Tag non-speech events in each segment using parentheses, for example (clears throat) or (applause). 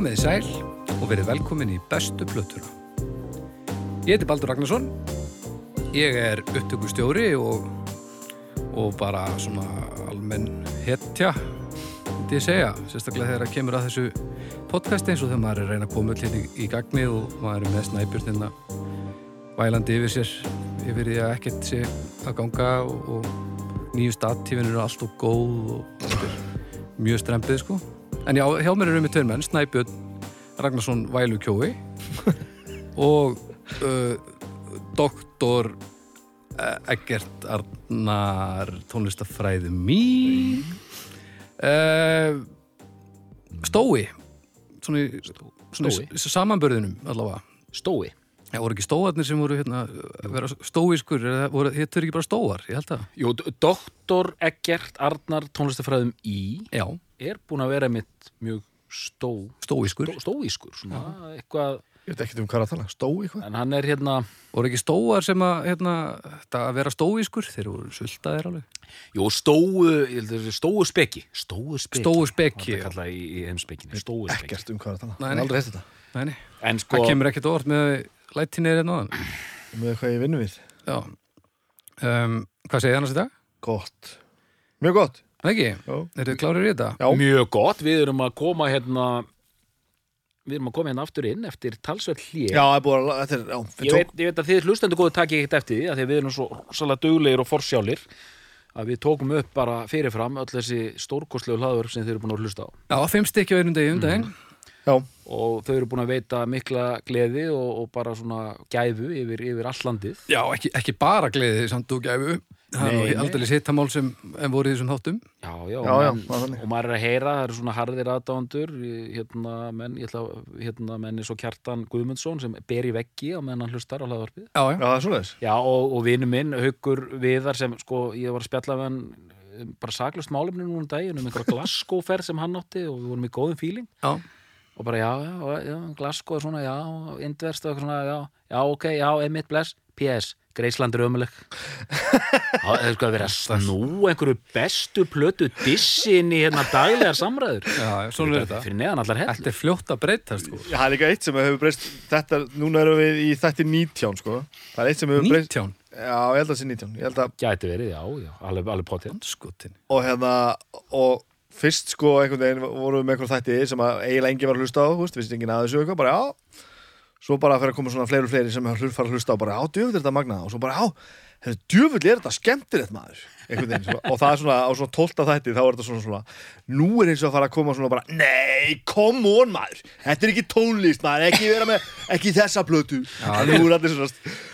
Komið í sæl og verið velkomin í bestu plötuna. Ég heiti Baldur Ragnarsson, ég er upptökustjóri og, og bara svona almenn hetja, myndi ég segja, sérstaklega þegar það kemur að þessu podcasti eins og þegar maður er að reyna að koma öll hérna í, gagni og maður er með snæbjörn hérna vælandi yfir sér, yfir því að ekkert sé að ganga og, og nýju statífin eru allt og góð og þetta er mjög strempið sko. En já, hjá mér eru með tveir menn, Snæbjörn Ragnarsson Vælu Kjói (laughs) og uh, doktor uh, Eggert Arnar tónlistafræði mín. Uh, Stói. Svona, í- svona í samanbörðinum allavega. Stói? Já, voru ekki stóarnir sem voru hérna eða voru, héttur ekki bara stóar, ég held að. Jú, doktor Eggert Arnar tónlistafræðum í Já, er búin að vera mitt mjög stó, stóískur. stó, stóískur svona, eitthvað, Ég veit ekki um hvað er að tala, stói eitthvað? en hann er hérna Voru ekki stóar sem að, hérna, þetta að vera stóískur, þeir voru sultaðir alveg. Jú, stóu, ég held að er stóu speki Stóu speki Stóu speki, Það er kallað í, í heimspekinu, stóu speki Ekkert um hvað er að tala. Nei, Nei, nei. aldrei heitt þetta. Nei, nei, En sko, það kemur ekkert orð með lætinir hérna á hann. Með hvað ég vinnu við. Já. Um, hvað segir annars í dag? Gott. Mjög gott. Það ekki? Er þið klárir í þetta? Já. mjög gott Við erum að koma hérna Við erum að koma hérna aftur inn eftir talsveld hlýr Já, er að, þetta er, já, ég veit, ég veit að þið hlustendur góðu takið ekkert eftir því að því að við erum svo svolítið duglegir og forsjálir að við tókum upp bara fyrirfram öll þessi stórkostlegu hlaður sem þið eru búin að hlusta á Já, fimm stykki á einum degi um daginn. Já, og þau eru búin að veita mikla gleði og, og bara svona gæfu yfir, yfir all landið Já, ekki, ekki bara gleðið samt og gæfu. Það er aldrei hittamál sem en voru í þessum þáttum. já, já, Já, og, já, menn, er þannig. og maður er að heyra það eru svona harðir aðdándur hérna menn, ég ætla að hérna menn eins og Kjartan Guðmundsson sem ber í veggi á meðan hann hlustar á hlaðvarpið Já, já. já, það er svoleiðis. Já, og, og vinnu minn, Haukur Viðar sem, sko, ég var að spjalla við hann um, bara saklust málefni núna um daginn um einhverja (laughs) Glasgow-ferð sem hann átti og við vorum í góðum fíling Já, og bara já, já, já, Glasgow er svona, já, indverst og eitthvað svona, já, já, ok, já, emitt bless, PS, Greisland er ömuleg (laughs) það er sko að vera snú einhverju bestu plötu dissin í hérna daglegar samræður. Já, svona er þetta. fyrir neðan allar hell Þetta er fljótt að breytast, sko. Já, það er líka eitt sem hefur breyst, þetta, núna erum við í þætti 19, sko. Það er eitt sem hefur breyst, 19 já, ég held að það sé 19. Ég held að, Gæti verið, já, já, alveg, alveg og og fyrst, sko, einhvern veginn vorum við með einhver þætti sem að eiginlega enginn var að hlusta á, þú veist, vissi enginn að þessu eitthvað, bara já. Svo bara fyrir að koma svona fleiri og fleiri sem fara að hlusta á, bara já, djöfull er þetta magna, og svo bara já, hefur djöfull er þetta skemmtilegt maður, veginn, svona, og það er svona, á svona tólta þætti, þá er þetta svona svona, nú er eins og að fara að koma svona bara, nei, come on maður, þetta er ekki tónlist maður, ekki vera með, ekki þessa er svona,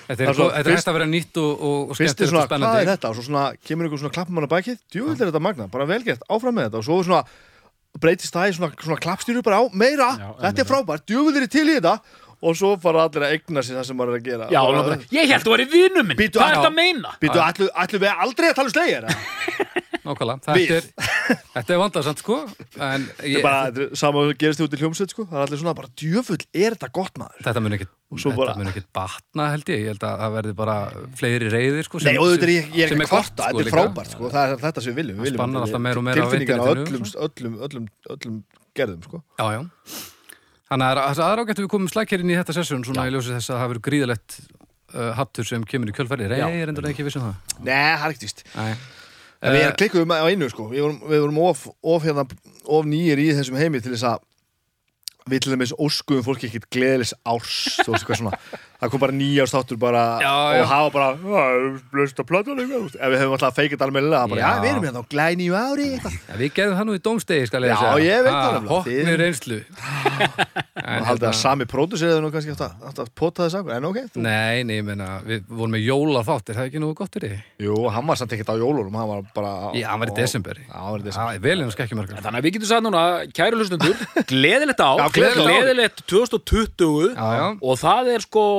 Þetta er, þetta hægt að vera nýtt og, og, skemmtilegt svona, og hvað er spennandi. þetta, og svo svona, kemur einhver svona klappum hann á bakið, djöfull er þetta magna, bara velgert, áfram með þetta, og svo svona, breytist það í svona, svona klappstýru bara á, meira, Já, þetta er frábært, djöfull er til í þetta, og svo fara allir að egna sér það sem maður er að gera. Já, Og og bara- ég held þú verið vinnu minn, Bíddu, hvað er já. þetta að meina? Býtu, ætlum ætlu við aldrei að tala um slegir? (laughs) Nákvæmlega. Við. Þetta er, þetta er vandarsamt, sko. En ég, bara, þetta er sama að gerist þið út í hljómsveit, sko. Það er allir svona, bara djöfull, er þetta gott maður? þetta mun ekkit, svo þetta bara- mun ekkit batna, held ég. Ég held að það verði bara fleiri reyðir, sko. Nei, og þetta er ég, ég er sem ekki gott, kvarta, sko, þetta er líka. frábært, sko. Það er þetta sem við viljum. Við viljum spannar að- alltaf meira og meira á Tilfinningar á internetinu, öllum, sko. öllum, öllum, öllum gerðum, sko. Já, já. Þannig að það er ágætt að við komum slækir inn í þetta sessjón svona í ljósi þess að það verður gríðalegt uh, hattur sem kemur í Já. ég er endur ekki vissum það. Nei, það er ekkert víst. Nei. En við Eh, klikkuðum á einu sko Við vorum, við vorum of, of, hérna, of nýjir í þessum heimi til þess að við til dæmis óskuðum fólki ekkert gleðilis árs þú veist hvað svona það kom bara nýjárs þáttur bara Já, og já. hafa bara blöst að plata eitthvað þú veist. ef við hefum alltaf feikit almennilega það bara, já. Já. við erum hérna á glæni ári eitthvað Ja, við gerðum það nú í dómstegi, skal ég Já, segja. ég veit það. Hoppni Þið- reynslu. En (laughs) og haldið að sami próduseriði nú kannski átt að, pota þess að en ok, þú Nei, nei, ég meina, við vorum með jóla þátt, er það ekki nógu gott fyrir? Jú, hann var samt ekkert á jólunum hann var bara Já, hann var í á- desember. Já, hann var í desember Já. Þannig að við getum sagt núna, kæru hlustundur,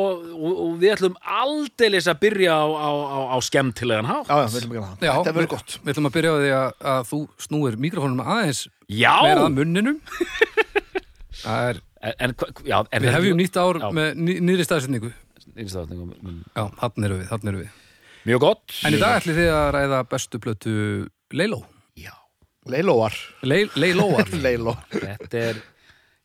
gleðilegt á, Já, gleðilegt ár. gleðilegt 2020 Já, já. og og, og við ætlum aldeilis að byrja á, á, á, á skemmtilegan hátt. Já, já, við viljum ekki það Já, Þetta verður gott Við ætlum að byrja á því að, að þú snúir mikrofónum aðeins Já, meira að munninum. (laughs) Það er, en, já, en við hefjum nýtt ár Já. með ný, nýri staðsetningu. nýtt. Já, hann eru við, hann eru við. Mjög gott. En í dag ætlum þið að ræða bestu plötu Leiló. Já, Leilóar Leil, Leilóar. (laughs) Leiló þetta er,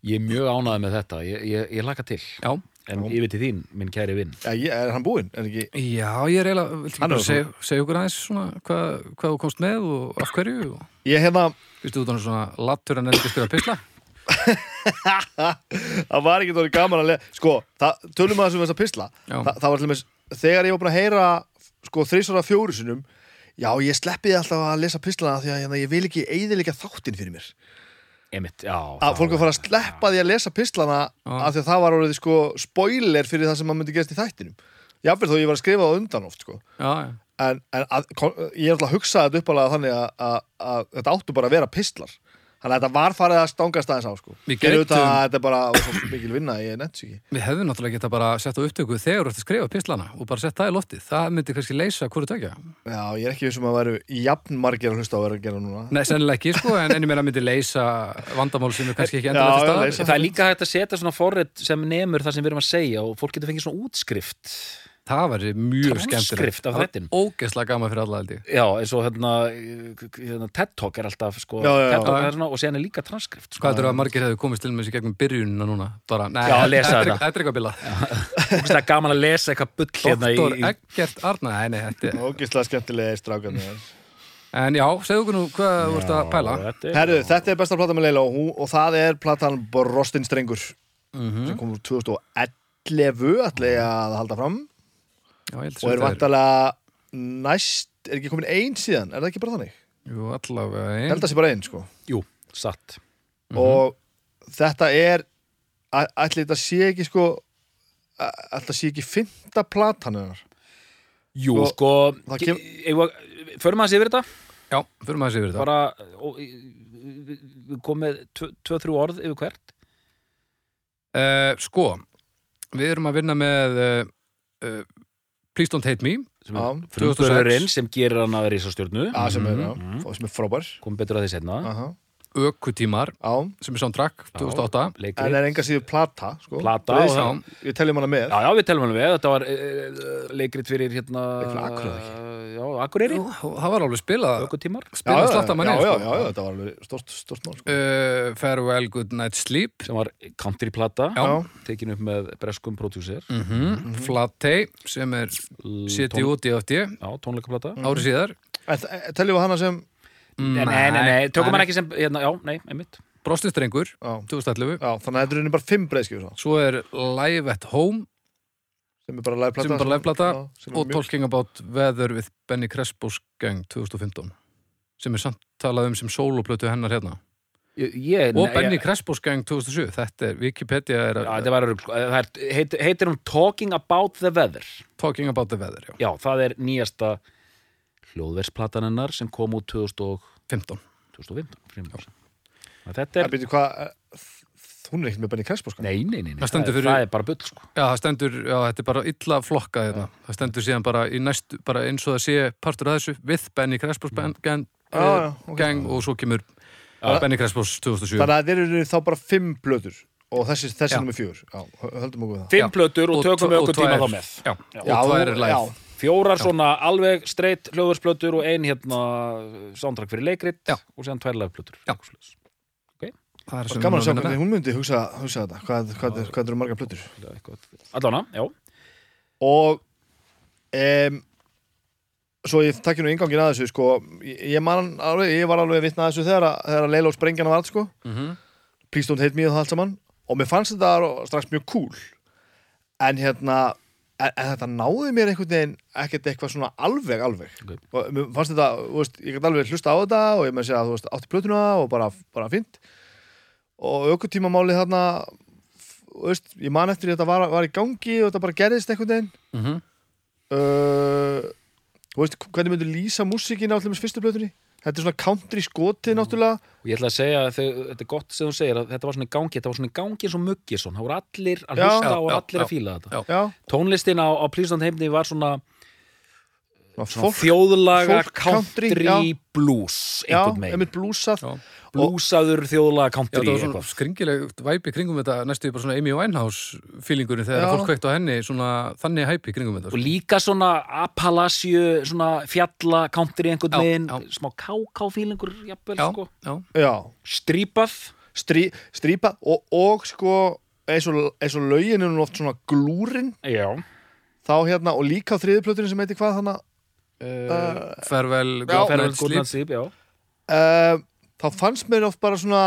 Ég er mjög ánæði með þetta, ég, ég, ég laka til Já, En yfir til þín, minn kæri vinn Já, ég, er hann búinn? Er ekki? Já ég er eiginlega, segja, segja okkur aðeins svona hvað, hvað þú komst með og af hverju og Ég hérna, viðstu út á svona lattur en er ekki að spila pisla (laughs) það var ekki þóri gaman að lega Sko, það, tölum að þessum þess að pisla Já. Þa, Það var til dæmis, þegar ég var búin að heyra sko þrísvara fjóru sinum Já, ég sleppi alltaf að lesa pislana því að hérna, ég vil ekki eiðilega þáttinn fyrir mér Emitt, já að fólk að fara að sleppa því að lesa pislana af því að það var orðið sko spoiler fyrir það sem maður myndi gerast í þættinum. Jafnvel þó ég var að skrifa það undan oft sko. Já, já, en, en að, ég er alltaf að hugsa þetta uppalega þannig að, að, að þetta áttu bara að vera pistlar þannig að þetta var farið að stangast aðeins á sko. Við að þetta er bara mikil vinna sér ekki Við hefðum náttúrulega geta bara sett á upptöku þegar þú ert að skrifa pislana og bara sett það í loftið. Það myndi kannski leysa hverju tökja. Já, ég er ekki vissum að væru jafn margir að hlusta á að vera að gera núna Nei, sennilega ekki, sko, en enn ég meina myndi leysa vandamál sem er kannski ekki já, staðar. leysa. Það er líka hægt að setja svona forrið sem nemur það sem við erum að segja og fólk getur fengið svona útskrift Það væri mjög skemmtilegt. Transkript Það er. Ógeðslega gaman fyrir alla held ég. Já, eins og hérna, hérna TED Talk er alltaf sko, Já, já, já. Er svona, og síðan er líka transkrift sko. Hvað er að margir hefðu komist til með þessi gegnum byrjunina núna? Bara, nei, Já, lesa þetta er- er eitthvað bila. Það er gaman að lesa eitthvað bull hérna í, Doktor í Eggert Arna, nei, nei, þetta er... Skemmtilega strákarnir En já, segðu okkur nú hvað þú ert að pæla. þetta er- Herru, þetta er besta plata með Leila og, hún- og það er platan Brostin Strengur Mhm. sem kom úr 2011 ætla ég að halda fram Já, og er vantalega næst, er ekki komin ein síðan? Er það ekki bara þannig? Jú, allavega Ég ein. held að sé bara ein sko. Jú, satt. Og þetta er ætli þetta sé ekki sko ætli þetta sé ekki fymta platan hennar? Jú, Sko, sko, það kem- förum aðeins yfir þetta? Já, maður sér yfir þetta. bara, og, við komum með tvö, tvö, þrjú orð yfir hvert. Uh, sko, við erum að vinna með uh, uh, Please Don't Hate Me sem er frumburðurinn sem gerir hann að svo stjórnu. Sem er, já, Mhm. sem er frábær. Komum betur að því setna. Ökutímar á, sem er soundtrack 2008 en leikri er enga síður plata sko. Plata Við- og það- við teljum hana með. Já, já, við telum alveg við, þetta var uh, leikrit fyrir hérna Leikrit fyrir Akureyri, Já, Akureyri, Jú, það var alveg spilað. Ökutímar. Spilað slatta manni já, já, sko. já, já, þetta var alveg stort, stort mál sko. uh, Farewell Good Night Sleep. Sem var countryplata Já. tekin upp með breskum prodúser mm -hmm. Flatey sem er setið út í FD Já, tónleikaplata. árið síðar. En þ- teljum við hana sem Nei, nei, nei, nei, tökum hann ekki sem hérna, Já, nei, einmitt. Brostistrengur já, 2011 já, þannig að þetta er bara fimm breyðskjöf Svo er Live at Home sem er bara live plata sem er bara live plata já, sem er og mjög- Talking About Weather with Benny Crespo's Gang 2015 sem er samt talað um sem soloplötu hennar hérna. Ég, ég, og nei, Benny ég, Crespo's Gang 2007 þetta er, Wikipedia er Já, að þetta var, örugglega- það er, heit, heitir hún Talking About the Weather. Talking About the Weather, já, Já, það er nýjasta hljóðversplatan hennar sem kom út 2000 og- 15 2015 fremur. Þetta Það er, eh, hún er ekkert með Benny Crespo sko. nei, nei, nei, nei Það stendur það, fyrir- það er bara bull sko. Já, það stendur, já, þetta er bara illa flokkað hérna. það stendur síðan bara í næstu bara eins og það sé partur af þessu with Benny Crespo's Gang, gang, Já, já, ok. gang og svo kemur Já. Benny Crespo's 2007 þannig að þetta eru þá bara fimm blöður og þessi, þessi er okkur við það Fimm Já. plötur og, tökum og ökkur tíma þá með Já, Já, og tvær er live já. Fjórar svona alveg streitt hljóðversplötur og ein hérna soundtrack fyrir leikrit Já. og síðan tvær Já. Svoleiðis. Það er sem gaman að sjá hvernig hún myndi hugsa, hugsa þetta hvað, hvað, hvað, hvað eru margar plötur er Allána, já og um, svo ég takkir nú ingangin að þessu sko, ég, man, alveg, ég var alveg vitna að þessu þegar, að- þegar að Leila og Sprengjana var sko með. Mhm. Please Don't Hate Me og það allt saman og mér fannst þetta strax mjög cool en hérna en, en þetta náði mér einhvern veginn ekkert eitthvað svona alveg alveg Ok. og mér fannst þetta, þú veist, ég gæti alveg hlusta á þetta og ég með segja að þú veist, átti plötuna og bara, bara fínt og aukutímamálið þarna þú veist, ég man eftir því að þetta var, var í gangi og þetta bara gerðist einhvern veginn Mhm. uh, þú veist, hvernig myndir lýsa músíkina á allir með fyrstu plötunni þetta er svona country skotið náttúrulega og ég ætla að segja að þau, þetta er gott sem þú segir að þetta var svona í gangi, þetta var svona í gangi eins og Muggisson það voru allir að hlusta Já, og já, allir já. að fíla þetta Já. já, tónlistin á, á Pleasant heimni var svona fólk, þjóðlaga fólk country, country, já. blues já, einhvern megin, einmitt blúsað Já. blúsaður þjóðlaga Já, country það var svona eitthvað. skringilegt væpi kringum þetta næstu bara svona Amy Winehouse feelingurinn þegar Já. fólk veikt á henni svona þannig hæpi kringum þetta og sko. líka svona Appalachio svona fjalla country einhvern Já, veginn já. smá káká Já, sko já, já, strípað strí, strípa og, og sko eins og, eins og lögin er nú oft svona glúrin Já, þá hérna og líka á þriðuplötunni sem heitir hvað þannig uh, Farvel, Gúrnað Sleep uh, þá fannst mér oft bara svona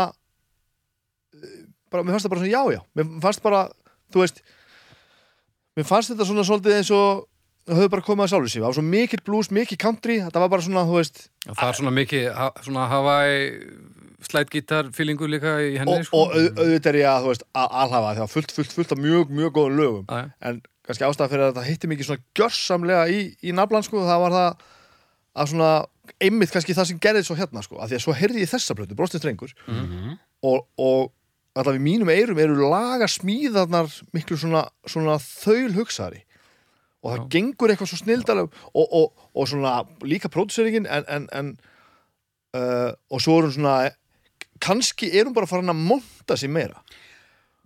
eh, bara, mér fannst það bara svona já já. Mér fannst bara, þú veist mér fannst þetta svona svolítið eins og það höfðu bara komið að sjálfur sér. Það var svo mikill blues, mikill country þetta var bara svona, þú veist Það er svona mikið, ha, svona Hawaii slætgítar fílingu líka í henni og, sko. og au- auðvitað er ég að, þú veist, að alhafa það var fullt, fullt, fullt af mjög, mjög góðum lögum. En kannski ástæða fyrir að þetta hitti mikið svona gjörsamlega í, í naflan sko, það var það að svona einmitt kannski það sem gerði svo hérna sko, að því að svo heyrði ég þessa plötu, brostið strengur Mhm. og, og alltaf í mínum eyrum eru laga smíðarnar miklu svona, svona þaul hugsaðari og það Já. gengur eitthvað svo snildalega og, og, og svona líka pródúseringin en, en, en uh, og svo er hún svona kannski er hún bara farin að monta sig meira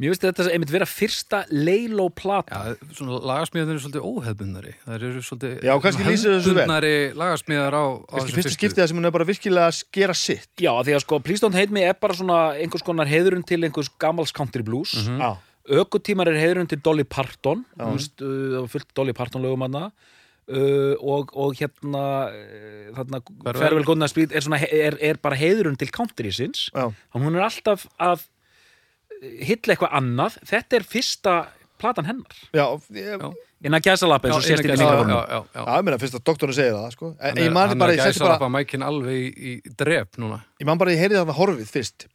Mér finnst þetta einmitt vera fyrsta Leilo-plata Já, svona lagasmíðar eru svolítið óhefbundari Það eru svolítið Já, kannski lýsir þessu vel. hefðbundnari lagasmíðar á, á kannski þessum fyrsta skiptið það sem hún er bara virkilega að skera sitt. Já, því að sko Please Don't Hate Me er bara svona einhvers konar heiðurinn til einhvers gamals country blues. Mm. Já, Ökutímar er heiðurinn til Dolly Parton Þú veist, uh, það var fullt Dolly Parton lögum hana uh, og, og hérna uh, þarna Farewell. Gonna Speed er, svona, er, er bara heiðurinn til country sinns hún er alltaf að hitla eitthvað annað þetta er fyrsta platan hennar já, ég, Já. inn að gæsa lappa eins og sést innan inn í mikrofonum já, ég meina fyrst að doktorinn segir það sko. en ég man hann bara, er ég gæsa bara mækin alveg í, í drep núna ég man bara, ég heyrði þarna horfið fyrst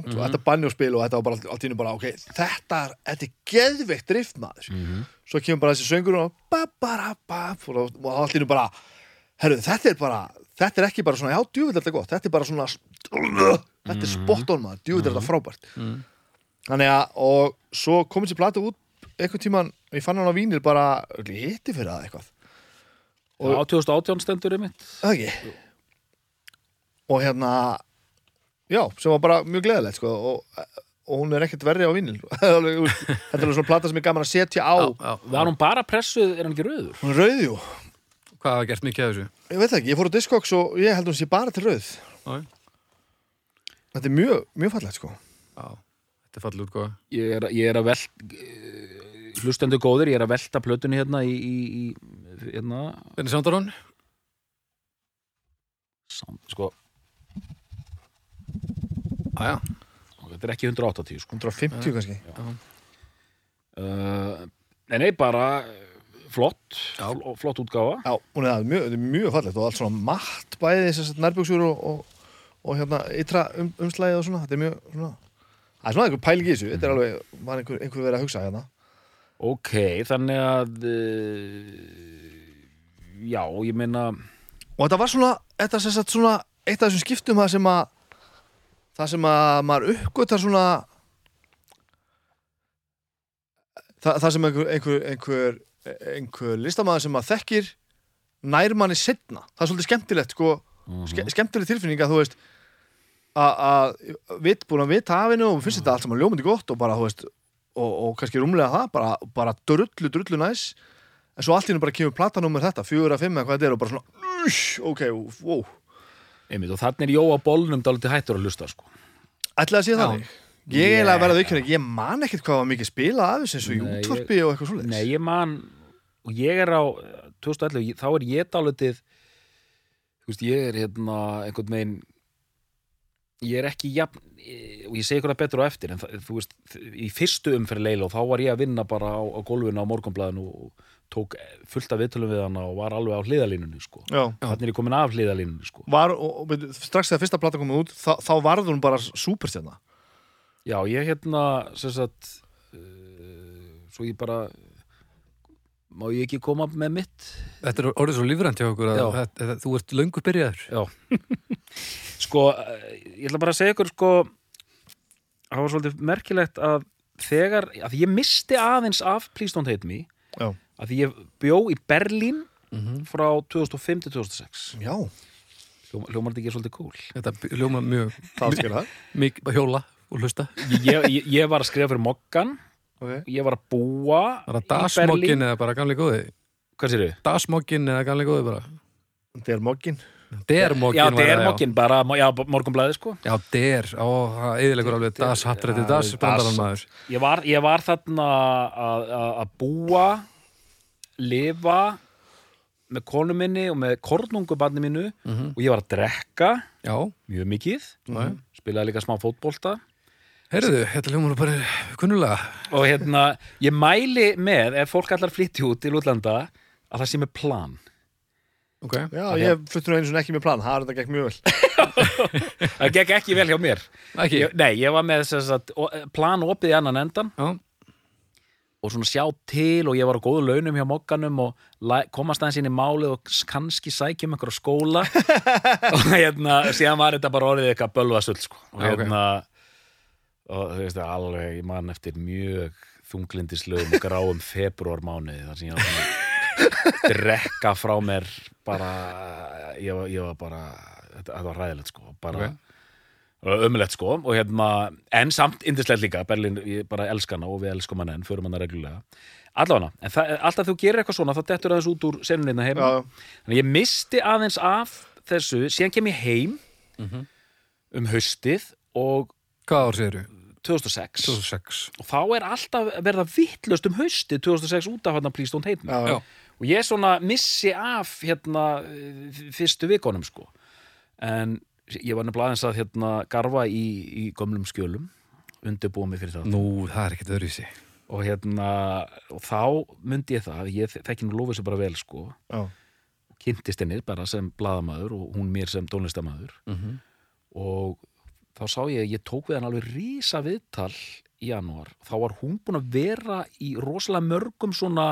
Mhm. svo þetta banjóspil og þetta var bara allt í einu bara, ok, þetta er, þetta er geðveikt drift maður Mhm. svo kemur bara þessi söngur og ba, ba, ba, og allt í einu bara herru, þetta er bara, þetta er ekki bara svona já, djúvill er þetta gott, þetta er bara svona þetta er spot on maður, djúvill er þetta frábært. Mhm. þannig að, og svo kom þessi plata út einhvern tíman, ég fann hann á vínil bara, ég hitti fyrir það eitthvað. Á 2018 stendur einmitt Það ekki. Og hérna Já, sem var bara mjög gleðilegt sko, og, og hún er ekkert verri á vinnil (laughs) Þetta er svona plata sem er gaman að setja á. Já, já. var hún bara pressuð, er hann ekki rauður? Hún er rauð, jú Hvað hafa gert mikið af þessu? Ég veit það ekki, ég fór á Discogs og ég held hún sé bara til rauð. Já, Þetta er mjög, mjög fallegt sko. Já, þetta er fallið út góða Ég er, ég er að vel hlustendur góðir, ég er að velta plötunni hérna í, í, í hérna, Hvernig sándar hún? sam, sko, já, þetta er ekki 180 sko. 150 kannski. Uh, Nei, nei, bara eh, flott, fl flott útgáfa. Já, hún er, mjög, er mjög fallegt og allt svona matt bæði þess að nærbuxur og, og, og hérna ytra um, umslæðið og svona Þetta er mjög svona Það er svona einhver pæling í þessu, þetta er alveg, var einhver, einhver verið að hugsa hérna. Ok, þannig að uh, já, ég meina og þetta var svona, þetta sem sagt svona eitt af þessum skiptum það sem að það sem að maður uppgötar svona það, það sem einhver, einhver, einhver, einhver listamaður sem maður þekkir nær manni setna, það er svolítið skemmtilegt sko, ske, skemmtileg tilfinning að þú veist að- að við búin að vita af hennu og finnst þetta allt saman ljómandi gott og bara þú veist og, og kannski rúmlega það, bara, bara drullu, drullu næs en svo allt í hennu bara kemur platanúmer þetta, fjögur að fimm eða hvað þetta er og bara svona, ush, ok, wow einmitt, og þannig er Jóa Bólnum dálítið hættur að hlusta sko. ætlaði að sé Já. þannig ég Yeah. eiginlega verða aukjörn ég man ekkert hvað var mikið spilað af þessu eins og í útvarpi og eitthvað svoleiðis Nei, ég man og ég er á eh, 2011, ég- þá er ég dálítið þú veist, ég er hérna einhvern veginn ég er ekki jafn eh, og ég segi það betur á eftir en það, þú veist, í fyrstu umferð leila og þá var ég að vinna bara á, á gólfinu á morgunblæðinu og tók fullt af viðtölum við hana og var alveg á hliðalínunni sko. Þannig er ég komin af hliðalínunni sko. Var, og, og, strax þegar fyrsta plata komið út þá, þá varð hún bara superstjarna Já, ég hérna sem sagt uh, svo ég bara má ég ekki koma með mitt? Þetta er orðið svo lífrænt hjá okkur að þetta, þú ert löngu byrjaður. Já. (laughs) Sko, eh, ég ætla bara að segja ykkur sko það var svolítið merkilegt að þegar, að ég misti aðeins af Please Don't Hate Me Já. að því ég bjó í Berlín Mhm. frá 2005 til 2006 Já, hljómar þetta ekki svolítið cool Þetta hljóma mjög að hjóla og hlusta. Ég, ég, ég var að skrifa fyrir Moggan okay. ég var að búa Var það dasmokkin eða bara gamli góði? Hvað sér þau? Dasmokkin eða gamli góði bara? Er moggin dermokkin Já, dermokkin bara, já, morgunblæði sko Já, der, ó, það eðilegur alveg das, hattrætti das, brandarann maður Ég var, ég var þarna að- að að búa lifa með konu minni og með kornungubarni mínu og ég var að drekka Já, mjög mikið Já. spilaði líka smá fótbolta heyrðu, þetta ljómar nú bara kunnulega. Og hérna, ég mæli með ef fólk allar flytti út til útlanda að það sé með plan. Ok, Já, ég fluttur nú einu svona ekki með plan, það er þetta gekk mjög vel. (laughs) Það gekk ekki vel hjá mér. Ekki? Ég, nei, ég var með sem sagt, plan opið í annan endan Já, og svona sjá til og ég var á góðu launum hjá mokkanum og komast aðeins inn í málið og kannski sækjum einhver á skóla. (laughs) Og hérna, síðan var þetta bara orðið eitthvað bölvasull sko. og Já, ok. Og þú veist alveg, ég man eftir mjög þunglindislögum og gráum februarmánuði þar sem ég var svona drekka frá mér bara ég var, ég var bara þetta, var ræðilegt sko bara Ok. ömulegt sko og hérna, en samt indislegt líka Berlín, ég bara elska hana og við elskum hana en förum hana reglulega allavega, en alltaf þú gerir eitthvað svona þá dettur aðeins út úr senunina heim Já, þannig ég misti aðeins af þessu síðan kem ég heim um haustið og hvað ár séru? 2006 2006 og þá er alltaf verða vittlust um haustið 2006 út af hann Please Don't Hate Me. Já, Já. og ég svona missi af hérna fyrstu vikonum sko. En ég var nefnilega aðeins að hérna garfa í, í gömlum skjölum undirbúa mig fyrir það. Nú, það er ekkert öðruvísi. Og hérna og þá myndi ég það, ég þe- þekki nú lofið sér bara vel sko. Já, kynntist henni bara sem blaðamaður og hún mér sem tónlistamæður Mhm. og þá sá ég, ég tók við hann alveg rísa viðtal í janúar, þá var hún búin að vera í rosalega mörgum svona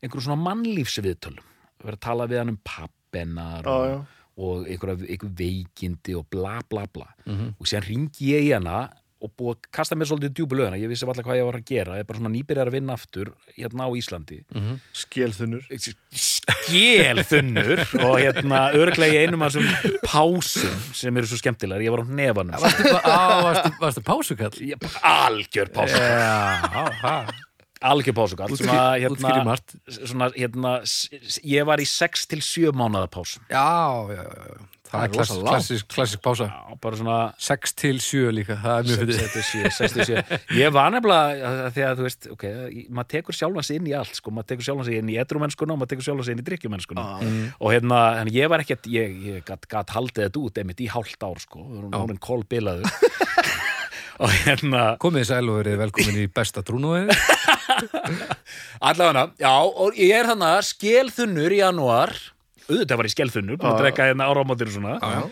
einhverjum svona mannlífsviðtölum vera að tala við hann um pappennar já. og, og einhverja, einhver veikindi og bla bla bla Mhm. og síðan ringi ég í hana og búið að kasta mér svolítið djúbu lögina, ég vissi alltaf hvað ég var að gera. Ég er bara svona nýbyrjar að vinna aftur hérna á Íslandi. Skélþunnur skélþunnur og hérna örglega í einum af þessum pásum sem eru svo skemmtilegar, ég var á nefanum Varstu, pásukall? Ég- algjör pásukall algjör pásukall að hérna, svona, hérna, ég var í 6 til 7 mánaða pásum. Já, já, já Það er er klass, klassisk, klassisk pása. Já, bara svona 6 til 7 líka, það er mjög 6 fyrir til 7, 6 til 7 ég var nefnilega, því að þú veist ok, maður tekur sjálfan sig inn í allt sko, maður tekur sjálfan sig inn í edrumennskuna og maður tekur sjálfan sig inn í drikkjumennskuna og hérna, en ég var ekkert ég, ég gat haldið þetta út einmitt í hálft ár sko, Já. orðin kolbilaður. (laughs) Og hérna Komið sæl og verið velkomin í besta trúnóið. (laughs) Allavega, já, og ég er þannig að skelþunnur í janúar auðvitað var ég skelþunnur, búin að Já. drekka hérna áramótir og svona. Já,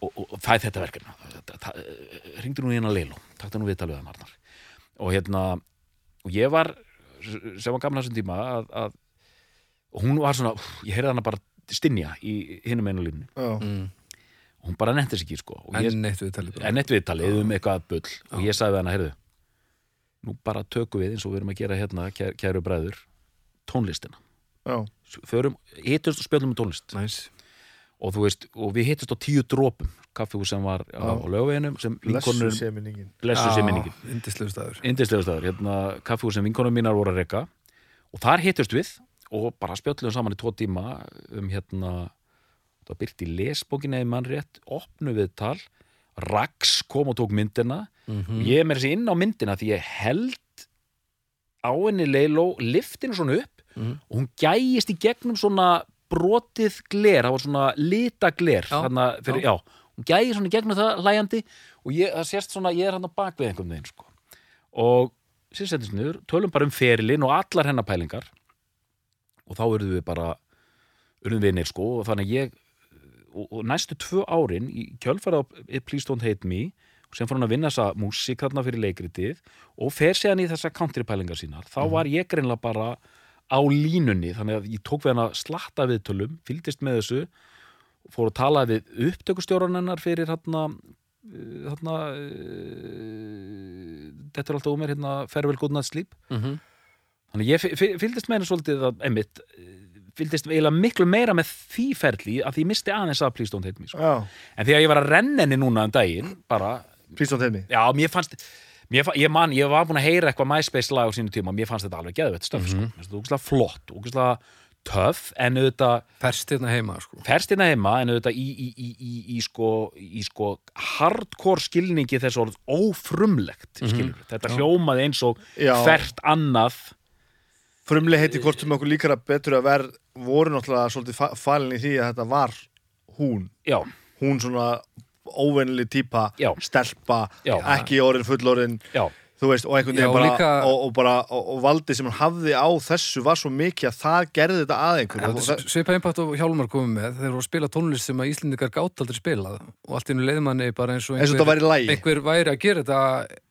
og, og, og fæð þetta verkefna ringdu nú hérna Lilo takta nú viðtalið að Marnar og hérna, og ég var sem var gamla þessum tíma að, að og hún var svona, ég heyrði hana bara stinja í hinum einu línu Já, mm. og hún bara nefndi sig ekki sko. Og ég, Enn eitt við talið en eitt viðtalið um eitthvað bull. Og ég sagði við hana, heyrðu nú bara tökum við eins og við erum að gera hérna kæ- kæru bræður, tónlistina. Já, förum, hittust og spjöldum um tónlist. Næs og þú veist, og við hittust á tíu drópum kaffihús sem var á, á lögaveginum sem blessu vinkonur, sé minningin. Blessu sér minningin. Indislegu staður. Staður, hérna kaffihús sem vinkonum mínar voru að reka. Og þar hittust við og bara spjöldum saman í tvo tíma um hérna það var byrt í lesbókinni eða mann rétt. Opnu við tal. Rax kom og tók myndina. Og ég er með þessi inn á myndina því ég held á henni Leiló liftinu svona upp Mhm. og hún gægist í gegnum svona brotið gler, það var svona lita gler Já, þarna fyrir, já. hún gægist svona í gegnum það hlæjandi og ég, það sést svona, ég er hann á bakvið einhvern veginn sko. og sér setjast niður, tölum bara um ferilinn og allar hennar pælingar og þá urðum við bara urðum við neir sko og þannig að ég og, og næstu tvö árin í kjölfara á Please Don't Hate Me og sem fór hann að vinna þessa músík þarna fyrir leikritið og fer séðan í þessa countrypælingar sínar þá var ég greinlega bara á línunni þannig að ég tók við hann að slatta viðtölum fylgdist með þessu fór að tala við upptökustjóran hennar fyrir hérna hérna uh, þetta er alltaf um mér hérna Good Night Sleep Mhm. Þannig ég fy- fy- fylgdist með henni svolítið að, einmitt, eh, fylgdist eiginlega miklu meira með því ferli að því ég misti aðeins að Hate Me sko. En því að ég var að renna henni núna um daginn bara, hate me já, mér fannst mér, ég, man, ég var búin að heyra eitthvað MySpace lag á sínu tíma og mér fannst þetta alveg geðvett stöf, sko. mér finnst þetta úkislega flott úkislega töff en auðvitað Ferst hérna heima, sko. ferst hérna heima en auðvitað í, í, í, í, í, sko, í sko hardcore skilningi þess orð ófrumlegt skilur. þetta hljómaði eins og Já. hvert annað frumlega heiti hvort sem okkur líkara betur að verð voru náttúrulega svolítið fa- falin í því að þetta var hún já, hún svona óvennileg típa Já. stelpa, Já. ekki orðin fullorðin. Já, þú veist, og einhvern veginn bara líka- og, og bara, og, og valdi sem hann hafði á þessu var svo mikið að það gerði þetta að það, Svipa impact og Hjálmar komið með. Þeir voru að spila tónlist sem að Íslendingar gátt aldrei spilað. Og allt einu leiðmanni bara eins og eins og þetta væri lægi einhver væri að gera þetta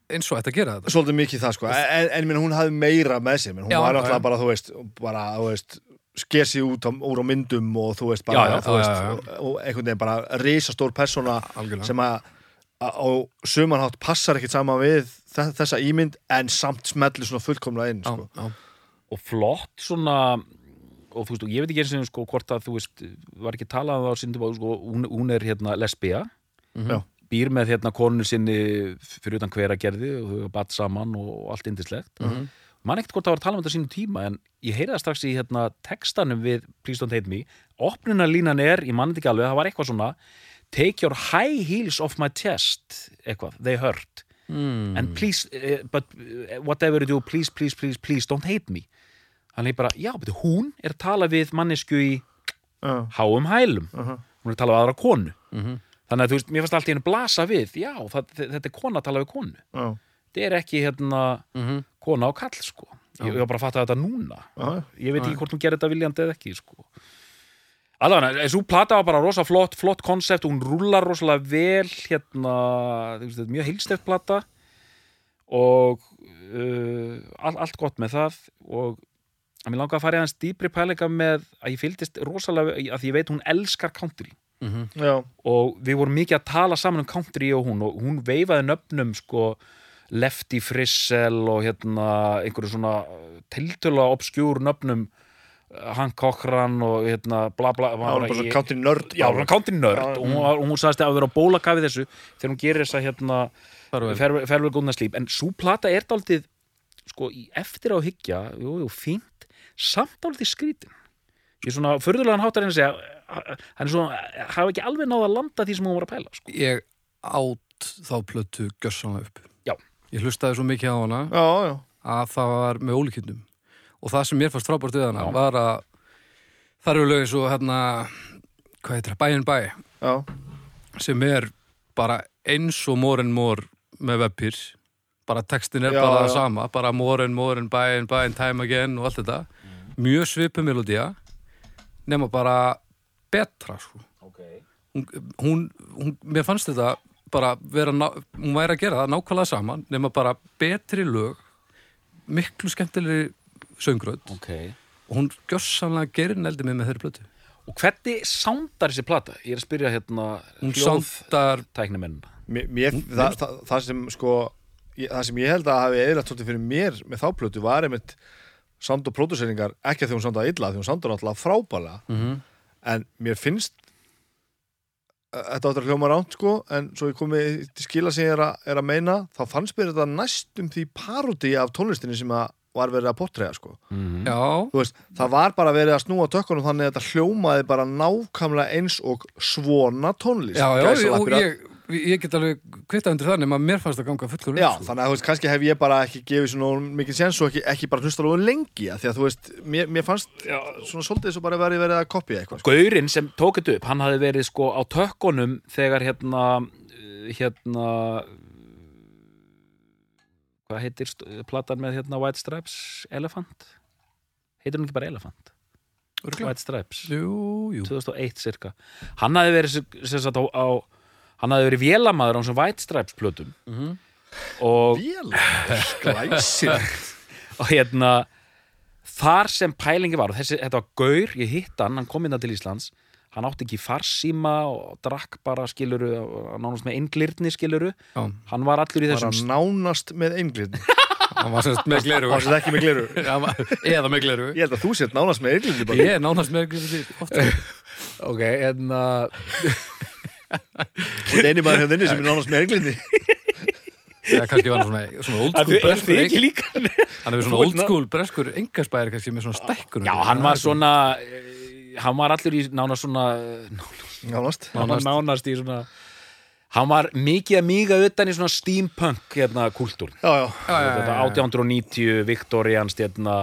eins og ætti að gera þetta. Svolítið mikið það sko, en, en minn, hún hafði meira með sér, menn. Hún Já, var já. bara, þú veist, bara, þú veist skesi út á, úr á myndum og þú veist, bara, Já, já, þú veist já. Og, og einhvern veginn bara risastór persóna Algjörlega. sem að á sumanhátt passar ekkit saman við þe- þessa ímynd en samt smellir svona fullkomlega inn sko. já. og flott svona og þú veist, og ég veit ekki eins og sko hvort að þú veist, var ekki talað um það á sko, hún, hún er hérna lesbía Já. býr með hérna konu sinni fyrir utan hver að gerði og þau hafa batt saman og allt indislegt mm -hmm. Man ekkert hvort það var að tala um þetta sínum tíma en ég heyrði það strax í hérna textanum við Please Don't Hate Me opnunarlínan er, ég man þetta ekki alveg, það var eitthvað svona Take your high heels off my chest eitthvað, they hurt Mm. and please, uh, but uh, whatever you do, please, please, please, please don't hate me þannig bara, já, betur, hún er að tala við mannesku í Já. háum hælum Uh-huh. hún er að tala við aðra konu Mhm. þannig að þú veist, mér fannst allt í hennu blasa við já, það, þetta er kona að tala við konu þetta er ekki hérna Mhm. Kona á kall, sko ég, var bara að fatta þetta núna Já. ég veit ekki hvort hún gerir þetta viljandi eða ekki, sko allavega, þessu plata var bara rosa flott, flott konsept, hún rúlar rosalega vel hérna, þú veist, þetta er mjög heilsteft plata og uh, all, allt gott með það og að mér langar að fara í hans dýpri pælinga með að ég fylgdist rosalega að ég veit hún elskar country Mhm. Já. og við vorum mikið að tala saman um country og hún og hún veifaði nöfnum sko Lefty Frissell og hérna einhverju svona tiltöla obskjúr nöfnum uh, Hank Cochran og hérna bla bla Það country nörd Já, hún country nörd Já, og hún, var- hún sagðist að vera á bólakafi þessu þegar hún gerir þessa hérna fervel góðna slíp en svo plata er daldið sko í eftir á hyggja jú, jú, fínt, samt daldið skrítin ég er svona förðulegan háttar en að segja hann er svona, hafa ekki alveg náða að landa því sem hún var að pæla sko. Ég átt þá plötu gjörsanlega upp. Ég hlustaði svo mikið á hana Já, já. að það var með ólíkindum og það sem mér fannst frábært við hana Já. var að það eru lögin svo hérna hvað heitir það, bæinn bæ Já. sem er bara eins og more and more með webpir bara textin er Já, bara það sama bara more and more and bæinn bæinn time again og allt þetta mjög svipu melodía nema bara betra sko. okay. hún, hún, hún, mér fannst þetta bara vera, hún væri að gera það nákvæmlega saman nema bara betri lög miklu skemmtilegri söngröð Okay. og hún gjörsamlega gerir neldi mig með þeirri blötu og hvernig sándar þessi plata? ég er að spyrja hérna hún sándar tæknimenn Mér, mér, það, það, það sem sko ég, það sem ég held að hafi eðlert svolítið fyrir mér með þá plötu var einmitt sound og próduseringar, ekki að því hún soundaði illa því hún soundaði náttúrulega frábælega mm -hmm. en mér finnst þetta áttur að hljóma ránt sko en svo ég komið til skila sem ég er að, er að meina þá fannst mér þetta næstum því parodi af tónlistinni sem að var verið að portræða sko. Mm já, Þú veist, það var bara verið að snúa tökkunum þannig að þetta hljómaði bara nákvæmlega eins og svona tónlist. Já, já, og ég, ég get alveg kvittað undir það nema mér fannst það ganga fullur Já, þannig að þú veist, kannski hef ég bara ekki gefið svona mikið séns og ekki, ekki bara hlusta alveg lengi að því að þú veist, mér, mér fannst Já. svona svolítið svo bara verið verið að kopja eitthvað sko. Gaurinn sem tók þetta upp, hann hafði verið sko á tökkunum þegar hérna hérna hvað heitir platan með hérna White Stripes? Elephant? Heitir hún ekki bara Elephant. White Stripes. Jú, jú. 2001 cirka. Hann hafði verið sem- sem sagt á, á hann hafði verið vélamaður á þessum White Stripes plötum. Mhm. og, Vél, sklæsir (laughs) og hérna þar sem pælingi var og þessi, þetta var gaur, ég hitt hann, hann kom inn til Íslands. Hann átti ekki farsíma og drakk bara skiluru, nánast með einglirni skiluru, Já, hann var allur í þessum nánast með einglirni (laughs) hann var semst með gleru Það er ekki með gliru (laughs) eða með gleru Ég held að þú sért nánast með einglirni bara. Ég er nánast með gleru oft. Ok, hérna Og eini maður hefðinni sem er nánast með einglirni eða (laughs) kannski var hann svona, svona old school er breskur hann er svona old school breskur engarspæðir kannski með svona stækkun Já, hann var svona eh, hann var allur í nánast svona Nánast. hann var nánast í svona hann var mikið að míga utan í svona steampunk hérna kultúr. Já, já, Já, já, já, þetta já. 1890 Viktorians hérna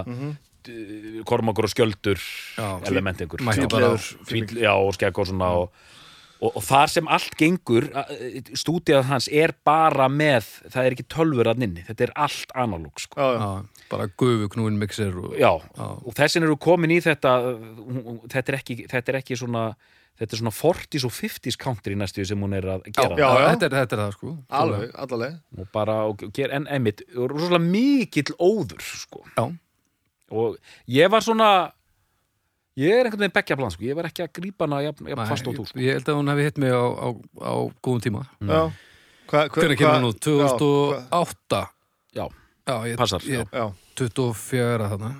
Kormakur og skjöldur Já, element einhver. Mætti Já. bara- Fíll- já og skegg og svona og, og, og þar sem allt gengur stúdíað hans er bara með það er ekki tölfur að nynni þetta er allt analóg sko. já, já. Já, bara gufu knúin mixer og, já, og þessin eru komin í þetta þetta er ekki, þetta er ekki svona þetta er svona 40s og 50s country næstu sem hún er að gera Já, já. Þetta, er, þetta er það sko Alveg, allaveg og bara, og ger, en einmitt rosalega mikill óður sko. Já, og ég var svona ég er einhvern veginn bekkja plan sko. ég var ekki að grípa hana jafn, jafn Nei, fast og þú sko. ég held að hún hefði hitt mig á, á, á góðum tíma. Já. Hva, hva, Hvernig kemur hún nú? Já, hva- 2008 já, Já, ég, Passar, ég, Já, 24 þarna.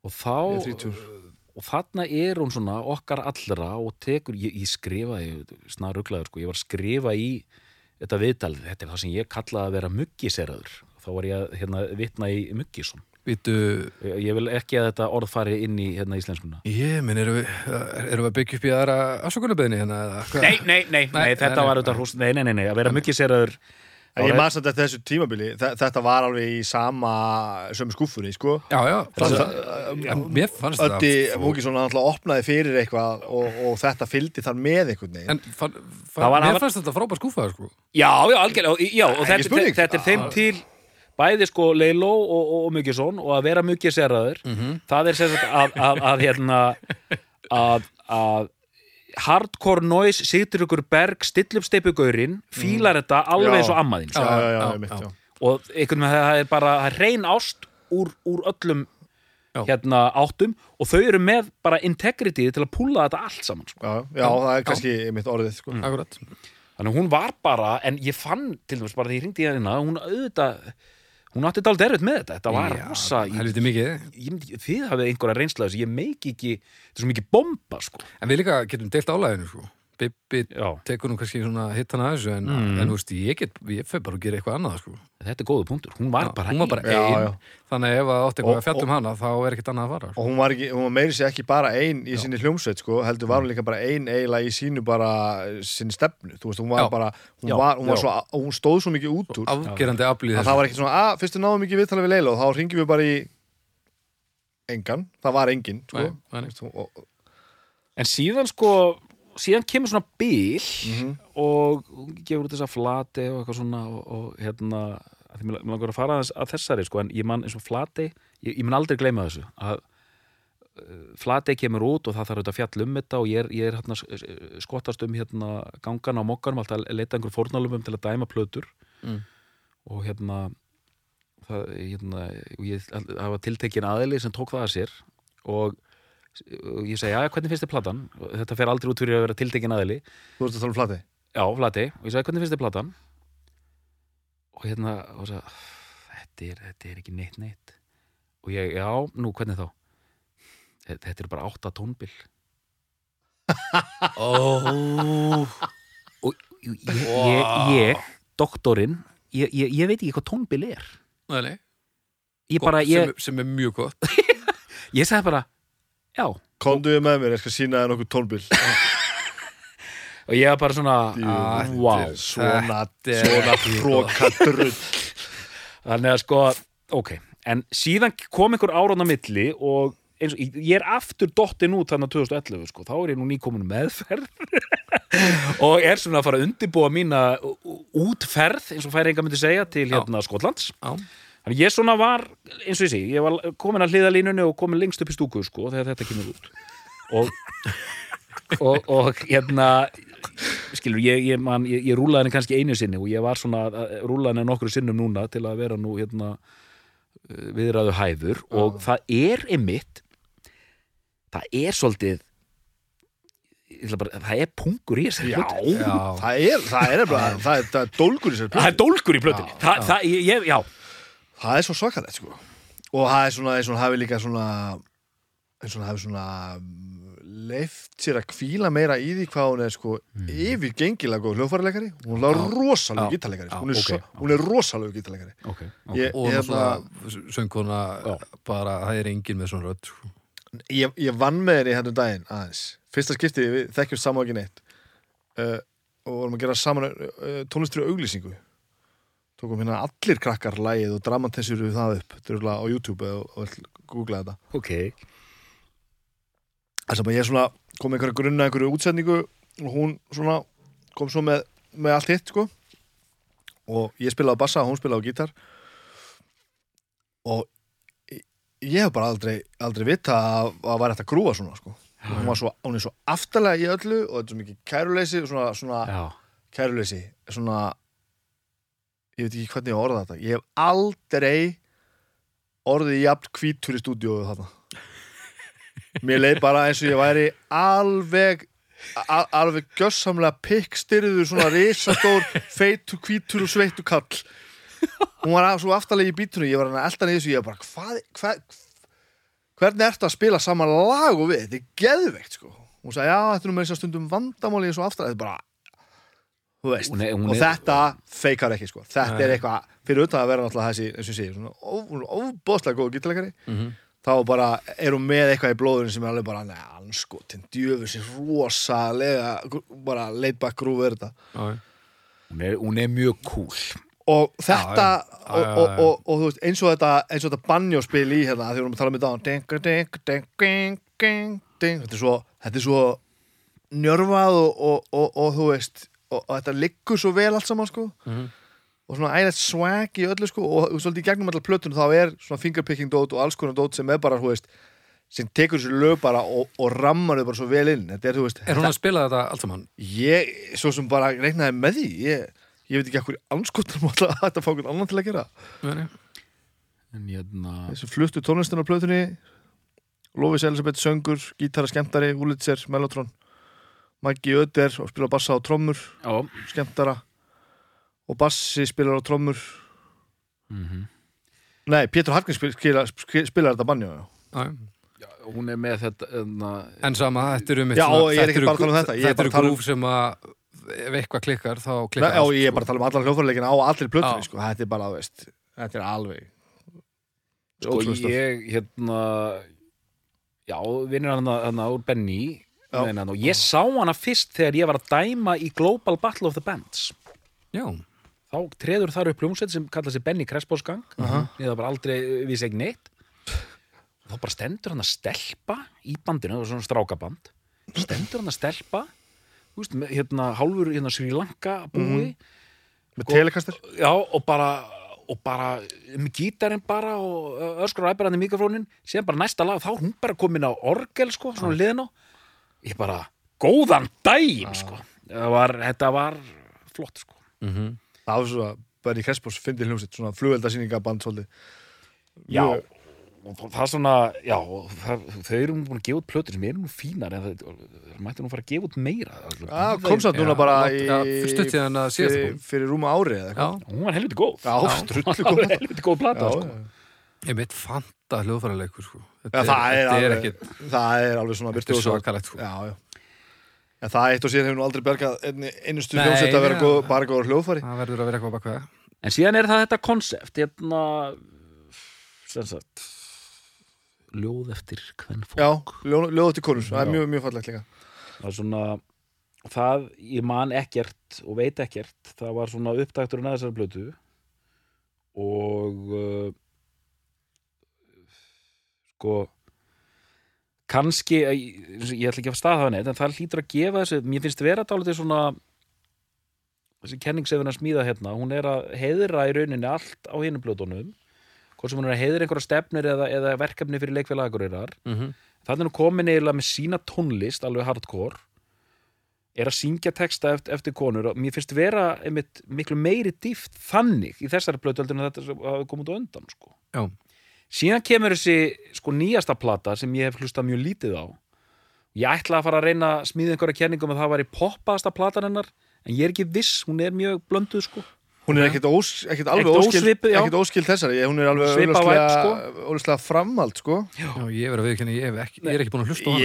Og þá ég er 30 og þarna er hún svona okkar allra og tekur, ég, ég skrifaði snar ruglaður sko, ég var að skrifa í þetta viðtalið, þetta er það sem ég kallaði að vera muggiseraður, þá var ég að hérna, vitna í muggisum Vítu, ég, ég vil ekki að þetta orð fari inn í hérna íslenskuna ég minn, erum við, erum við að byggja upp í aðra afsökunarbeðni hérna? eða hvað? nei, nei, nei, nei, Nei, þetta nei, var nei. auðvitað hrúst, nei, nei, nei, nei, að vera muggiseraður En ég maður samt eftir þessu tímabili þe- Þetta var alveg í sama sömu skúffunni, sko Já, já, Það- það, en mér fannst það Öddi Múkisson alltaf opnaði fyrir eitthvað og, og þetta fylgdi þar með einhvern veginn En fann, Það fann, var- mér fannst þetta frábær skúfaður sko Já, já, algjörlega, já, og þetta er þeim til bæði sko Leiló og, og, og Muggisson og að vera Muggiseraður það er sem sagt að, að, að hérna að, að hardcore noise situr ykkur berg still upp steipugaurin, fílar þetta alveg Já. eins og ammaðinn Já, sko. já, já, já, já. já. og einhvern veginn það er bara það er reyn ást úr, úr öllum Já. hérna áttum og þau eru með bara integrity til að púla þetta allt saman sko. Já, já, það er kannski einmitt orðið, sko Akkurat þannig að hún var bara, en ég fann til dæmis bara því ég hringdi í hérna, hún auðvitað hún átti dálítið erfitt með þetta. Þetta var rosa, þið hafið einhverja reynsla þessu, ég meik ekki þetta er svo mikið bomba sko. En við líka getum deilt álæðinu sko Bibbi Já. tekur nú kannski svona hittan að þessu en, en þú veist, ég get, ég fer bara að gera eitthvað annað sko. Þetta er góðu punktur, hún var Já, bara hún var bara ein. Já, já. þannig að ef það átti eitthvað að fjalla um hana þá er ekkert annað að fara. Sko. Og hún var, ekki, hún var meiri sér ekki bara ein í sinni hljómsveit, sko Heldur var hún líka bara ein eiginlega í sínu bara sinni stefnu. Þú veist, hún var Já. bara Hún, Já, var, hún, var svo, hún stóð svo mikið út úr. Afgerandi að það var ekki svona, að fyrst við náðum ekki viðtalið við Leila og þá ringjum við bara í engan, það var engin sko. En síðan sko síðan kemur svona bíl Mhm. og hún gefur út þessa flati og eitthvað svona og, og hérna því mér langar að fara að þessari sko en ég man eins og flati, ég, ég mun aldrei gleyma þessu að Flatey kemur út og það þarf auðvitað að fjalla um þetta og ég er, ég er hérna, s- skottast um hérna, gangana á mokkanum alltaf að leita einhver fórnalumum til að dæma plötur Mm. og hérna það, hérna, og ég var tiltekin aðili sem tók það að sér og, og ég segi, já, hvernig finnst þið platan? Þetta fer aldrei út fyrir að vera tiltekin aðili þú veist að tala um flati Já, Flatey, og ég sagði, hvernig finnst þið platan? Og hérna, og sagði, þetta er, þetta er ekki neitt neitt. Og ég, já, nú, hvernig þá? Þetta er bara átta tónbil. (laughs) oh. Og ég, ég, ég doktorinn, ég, ég, ég veit ekki hvað tónbil er. nei, nei. Bara, sem, sem er mjög gott (laughs) ég sagði bara, já. komduðu með mér, ég skal sína þér nokkuð tónbil (laughs) Og ég var bara svona, Ah, wow. svona, svona frókadrull (laughs) Þannig að sko, ok En síðan kom einhver áraðna milli og eins og, ég er aftur dottin út þannig 2011 sko, þá er ég nú nýkomin meðferð (laughs) og er svona að fara að undirbúa mína útferð eins og færi enga myndi segja til hérna Skotlands Já. Þannig ég svona var, eins og ég sé ég var komin að hliðalínunni og komin lengst upp í stúku sko, þegar þetta kemur út. Og, og, og hérna skilur, ég, ég, man, ég, ég rúlaði henni kannski einu sinni og ég var svona að- að rúlaði henni nokkru sinnum núna til að vera nú hérna uh, viðræðu hæfur. Og það er einmitt það er svolítið bara, það er pungur í þessari plötu. það er það er, bara, það er, það er dólgur í sér það er dólgur í plötunni. Já, það, já. það, ég, ég, já, það er svo svakalegt sko. Og það er svona eins og hann hafi líka svona eins og hann hafi svona mm, leift sér að kvíla meira í því hvað hún er sko yfirgengilega góð hljóðfærileikari hún er rosalegu Já. gítarleikari Já, hún, er ok, svo- já. hún er rosalegu gítarleikari. Ok, ok. ég, og náttúrulega söngkona bara, það er engin með svona rödd sko. ég, ég vann með henni hérna um daginn aðeins. Fyrsta skipti, við þekkjumst saman ekki neitt. Uh, og vorum að gera saman uh, tónlistur og auglýsingu tókum hérna allir krakkar lægið og dramatessur við það upp, örugglega á YouTube og, og googla þetta. Ok, þess að ég svona kom einhverja grunna einhverju útsetningu og hún svona kom svo með, með allt hitt sko. Og ég spilaði bassa og hún spilaði gítar. Og ég- hef bara aldrei, aldrei vita að að væri hægt að grúa svona sko. Og hún, var svo, hún er svo aftalega í öllu og þetta er svo mikið kæruleysi svona, svona já. kæruleysi svona ég veit ekki hvernig ég orða þetta. Ég hef aldrei orðið jafn hvítur í stúdíóðu þarna. (laughs) Mér leið bara eins og ég væri alveg al alveg gjössamlega pikkstyrður svona risastór feitur, hvítur og sveittur kall hún var af- svo aftalegi í bítunum ég var hann að elda niður þessu ég var bara hvað, hvað hvernig ertu að spila saman lag og við, þetta er geðveikt sko. Hún sagði já, þetta er nú með þess að stundum vandamáli eins og er bara Hún er- hún og er- þetta feikar ekki sko, þetta Nei. er eitthvað fyrir utan að vera náttúrulega þessi, eins og ég segi svona óbóðslega góð gítarleikari Mhm. þá bara er hún með eitthvað í blóðurinn sem er alveg bara, neða, anskotin djöfur sér rosalega bara laid back grúf er þetta hún er, hún er mjög cool og þetta Já, já. Já, og, og, og, og, þú veist, eins og þetta eins og þetta banjóspil í hérna því við erum að tala um þetta á ding, ding, ding, ding, ding, ding. þetta er svo þetta er svo njörfað og, og, og, og þú veist og, og þetta liggur svo vel allt saman sko Mhm. og svona ægilegt swag í öllu sko og svolítið í gegnum allar plötunum þá er svona fingerpicking dót og alls konar dót sem er bara, þú veist sem tekur þessu lög bara og, og rammar þau bara svo vel inn þetta er, veist, Er hún að spila þetta allt saman? ég, svo sem bara reiknaði með því ég, ég veit ekki ekkur anskotum (laughs) að þetta fá einhvern annan til að gera Nei, nei. en hérna þessi fluttu tónlistin á plötunni Lofis Elisabeth söngur, gítara skemmtari Úlitser, Mellotron Maggi Öder og spila bassa á trommur já, skemmtara og bassi spilar á trommur mhm nei, Pétur Hafkins spil, spila, spil, spilar þetta banjó já. Já, já. hún er með þetta hérna, En sama, þetta eru mitt Já, og ég er ekki bara að tala um þetta, ég Þetta eru að um- grúf sem að ef eitthvað klikkar, þá klikkar já, ég er sko. bara að tala um allar hljóðfærileikin á allir plötunni sko. þetta er bara, veist, þetta er alveg sko ég hérna já, vinnur hann hann úr Benny og ég sá hana fyrst þegar ég var að dæma í Global Battle of the Bands. Já, þá treður þar upp hljómsveit sem kalla sig Benny Krespósgang uh Aha. ég það bara aldrei vissi ekki neitt. Þá bara stendur hann að stelpa í bandinu, það var svona strákaband. Stendur hann að stelpa veist, með, hérna, hálfur hérna Sri Lanka búi. Með Sko- telekastar já, og bara og bara með gítarinn bara og öskur og æpar hann í mikrofónin síðan bara næsta lag, þá er hún bara komin á orgel sko, svona liðin á ég bara, góðan daginn sko, það var, þetta var flott sko. Mm það var svo að Benny Crespos fyndi hljómsitt svona flugveldasýningaband svolítið. Já, og það er svona, já, það, þau eru nú búin að gefa út plötur sem eru nú fínar en það, það mætti nú fara að gefa út meira Já, kom samt núna bara í síðast fyrir, fyrir rúma ári Hún var helviti góð. Já, Hún góð. Var (laughs) helviti góð plata sko. ég mitt fanta hljóðfæraleikur sko. Þetta það er, þetta er alveg, ekki það er alveg svona Þetta er virtuósa- svakalegt sko. Já, já. En það eitt og síðan hefur nú aldrei bergað einni- einustu Nei, hljómsett að vera góð, bara góður hljóðfæri. Það verður að vera eitthvað bak við það En síðan er það þetta konsept hérna sem sagt ljóð eftir hvern fólk Já, ljóð, ljóð til konur, það er mjög, mjög fallegt líka. Það er svona það, ég man ekkert og veit ekkert, það var svona uppdækturinn að þessari blötu og uh, sko kannski ég, ég ætla ekki að staða það neitt en það hlýtur að gefa þessu, mér finnst vera dálítið svona þessi kenningsefin að smíða hérna, hún er að heiðra í rauninni allt á hinum blötunum hvort sem hún er að heiðra einhverja stefnir eða, eða verkefni fyrir leikfélagurirar mm -hmm. þannig er hún komin eiginlega með sína tónlist alveg hardcore er að syngja texta eftir, eftir konur og mér finnst vera einmitt miklu meiri dýft þannig í þessari heldur en þetta hafi komið út á undan sko. Já, síðan kemur þessi sko nýjasta plata sem ég hef hlustað mjög lítið á. Ég ætla að fara að reyna að smíða einhverja kenningum að það væri poppaðasta platan hennar en ég er ekki viss, hún er mjög blönduð sko. Hún er ekkert, alveg óskild, óskild þessari, hún er alveg Svipað augljóslega, augljóslega framhald, sko. Já, ég að viðkynna, ég, hef ekki- ég er ekki búin að hlusta á hana.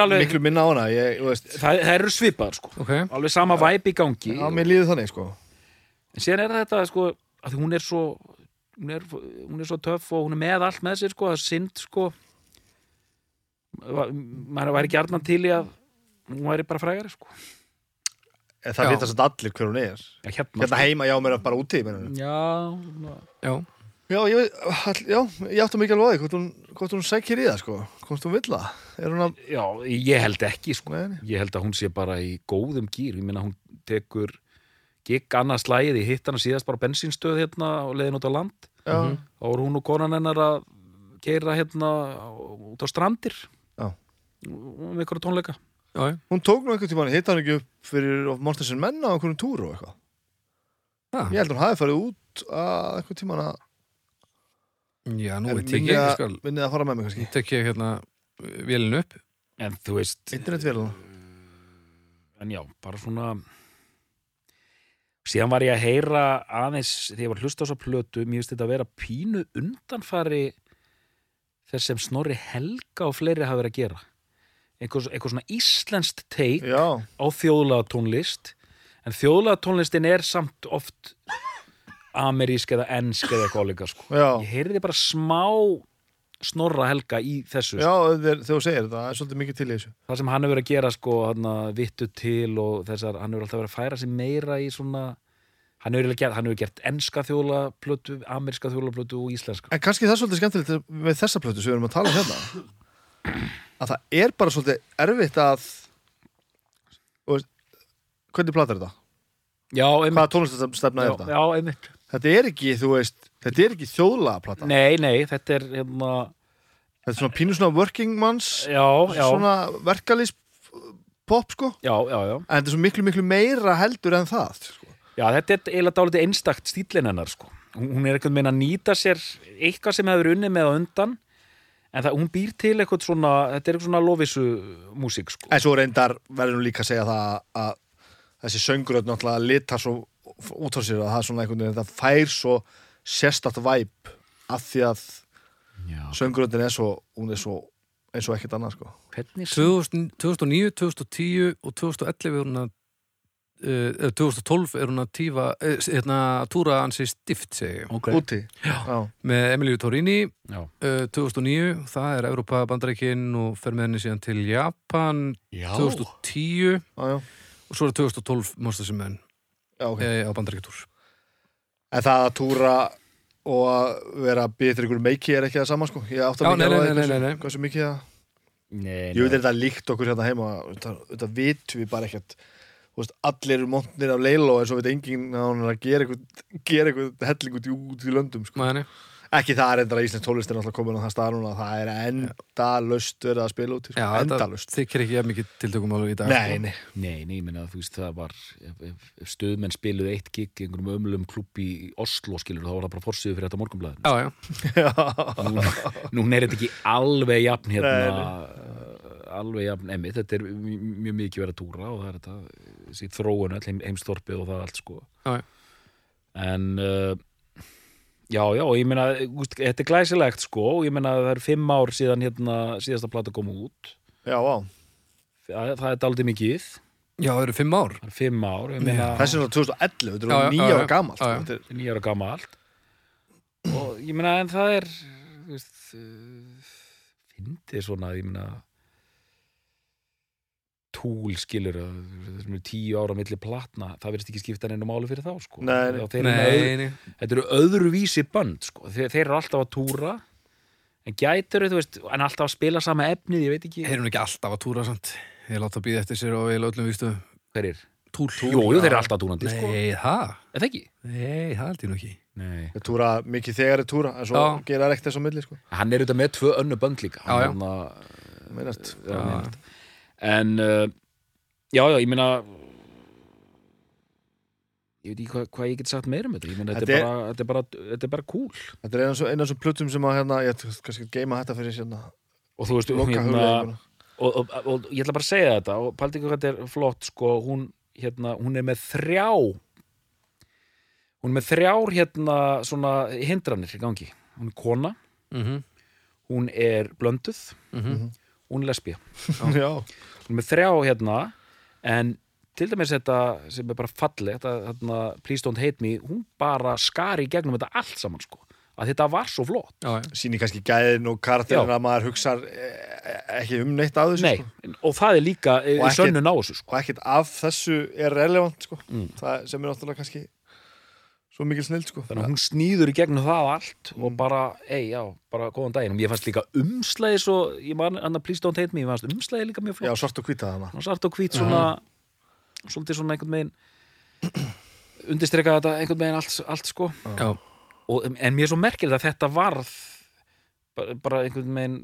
Alveg- miklu minna á hana, ég, það, það eru svipaðar sko. Ok, alveg sama væp í gangi. Já, mér líður þannig, sko. en síðan er þetta sko að hún er svo hún er, hún er svo töff og hún er með allt með sér sko, það er synd sko maður væri gjarnan til í að hún væri bara frægari sko En það Já. vita satt allir hver hún er. já, hérna, Hérna heima, já, mér bara úti, já, já, Já, ég, já, ég áttum ekki alveg á því, hvort hún, hvort hún sækir í það, sko. Hvort hún vill það. Er að, já, ég held ekki sko nei. ég held að hún sé bara í góðum gýr ég minna hún tekur gigg annað slægið, ég hitt hana síðast bara á bensínstöð hérna og leiðin út á land Já, Mhm. þá voru hún og konan hennar að keira hérna út á strandir Já. um ykkur tónleika já, hún tók nú einhvern tímann, hitt hann ekki upp fyrir Monsters and Men á einhvern túr og eitthvað. Ég held hún hafi farið út að einhvern tímann að já, nú veit ég ekki, að- skal vinnið að fara með mig kannski. ég hérna vélinu upp en þú veist, Internetvél en já, bara svona síðan var ég að heyra aðeins þegar ég var að hlusta á þessa plötu mér finnst þetta að vera pínu undanfari þess sem Snorri Helga og fleiri hafa verið að gera. Eitthvað, eitthvað svona íslenskt teik á þjóðlega tónlist en þjóðlega tónlistin er samt oft amerísk eða ensk eða eitthvað líka sko. ég heyrði bara smá snorra helga í þessu Já, þegar þú segir þetta, það er svolítið mikið til í þessu. það sem hann hefur verið að gera sko, vittu til og þessar, hann hefur alltaf verið að færa sig meira í svona hann hefur, gert, hann hefur gert enska þjóðlega plötu, ameríska þjóðlega plötu og íslenska En kannski það er svolítið skemmtilegt með þessa plötu sem við erum að tala um hérna. Að það er bara svolítið erfitt að og, hvernig plata er þetta? já, einmitt, Hvaða tónlistastefna er þetta? já, einmitt. Þetta er ekki, þú veist, þetta er ekki þjóðlaga plata. nei, nei, þetta er hérna, Þetta er svona pínu svona working manns, já, já, svona verkalýs pop, sko. já, já, já En þetta er svo miklu, miklu meira heldur en það, sko. Já, þetta er eiginlega dálítið einstakt stílinn hennar sko. Hún hún er eitthvað meina að nýta sér eitthvað sem hefur unnið með á undan en það, hún býr til eitthvað svona þetta er eitthvað svona lofisu músík sko. En svo reyndar verður nú líka að segja það að þessi söngröð náttúrulega litar svo út á sér að það er svona einhvern veginn, það fær svo sérstætt væp af því að Já. söngröðin er svo, hún er svo eins og ekkert annað, sko. Hvernig 2000 2009, 2010 og 2011 er hún að uh, 2012 er hún að tífa uh, hérna, túra ansi stift okay. Úti. Já. með Emilíu Torini Já. uh, 2009, það er Europa bandarækin og fer með henni síðan til Japan Já. 2010 Já, já. og svo er 2012 Monsters and Men okay. á bandarækjatúr En það að túra og að vera að til ykkur meiki er ekki það sama, sko. Ég átt að nei, mikið Nei, Ég veit þetta líkt okkur hérna heima þetta, vitum við bara ekkert allir eru montnir af leilo en svo veit enginn að hún er að gera eitthvað gera eitthvað helling út í, út í löndum sko. Mæni. Ekki það er enda að Íslands tónlist er náttúrulega komin á það stað núna að það er endalaust verið að spila út í, sko. Já, þetta endalaust þykir ekki mikið tiltökum alveg í dag Nei, sko. nei, Nei, nei, þú veist það var ef, ef, ef stöðmenn spiluðu eitt gig í einhverjum ömlum klubb í Oslo skilur þá var það bara forsýðu fyrir þetta morgunblæðin Já, já, Nú, nú er þetta ekki alveg jafn hérna Nei, uh, alveg jafn emmi, þetta er mj- mjög mikið verið að túra og það er þetta þróun heimstorpið og það allt sko Já, já. en uh, já, já, og ég meina þetta er glæsilegt sko og ég meina það eru fimm ár síðan hérna síðasta plata kom út. Já, á það, það er daldið mikið. Já, það eru fimm ár. Það er fimm ár, ég meina Þessi er náttúrulega 2011, þetta er nýja ára gamalt sko. Þetta er- nýjara gamalt. Og ég meina en það er þú veist, uh, fyndið svona, ég meina túl skilur þessum er tíu ára milli platna það verðist ekki skipta neina máli fyrir þá sko. Nei, nei. Þeir öðru, Nei, nei, þetta eru öðruvísi bönd sko. þeir, þeir eru alltaf að túra en gætur þú veist, en alltaf að spila sama efnið, ég veit ekki þeir eru ekki alltaf að túra samt Ég láta að býða eftir sér og við öllum vístu hverir, Túl jú, jú, þeir eru alltaf túrandi sko. Nei, það? er það ekki? Nei, það held ég nú ekki Nei. Þeir túra mikið þegar er túra en svo Já. gera ekkert þess á milli sko. hann er auðvitað með tvö önnu bönd líka Já, já. Hann, Meinast. já, meinast. En uh, já, já, ég meina ég veit ekki hvað, hvað ég get sagt meira um þetta. Ég meina, þetta, Þetta er bara, þetta, er bara, þetta er bara cool. Þetta er eina af svo- plötum sem að hérna, ég ætla kannski að geima þetta fyrir sérna og þú veist, hérna, huglegginguna. og, og, og, ég ætla bara að segja þetta og paldi ekki hvað þetta er flott sko, hún, hérna, hún er með þrjá hún er með þrjár hérna svona hindranir í gangi. Hún er kona, Mhm, hún er blönduð. Mhm. Hún er lesbía (laughs) Já, hún er með þrjá hérna en til dæmis þetta sem er bara falli þetta, hérna, Please Don't Hate Me hún bara skari í gegnum þetta allt saman sko, að þetta var svo flott Já, síni kannski gæðin og karakterin að maður hugsar eh, ekki um neitt af þessu Nei, sko. og það er líka ekkert- sönnun á þessu sko. og ekkert af þessu er relevant sko. Mm. það sem er náttúrulega kannski svo mikil snill sko. þannig að hún snýður í gegnum það allt og Mm. bara, ei, já, bara góðan daginn og mér fannst líka umslæði svo ég man, hann að Please Don't Hate Me, ég fannst umslæði líka mjög Já, flott svart og hvita þarna og svart og hvít svona svolítið svona einhvern veginn (clears throat) undirstreka þetta einhvern veginn allt, allt sko já. og, en mér er svo merkilegt að þetta varð bara, bara einhvern veginn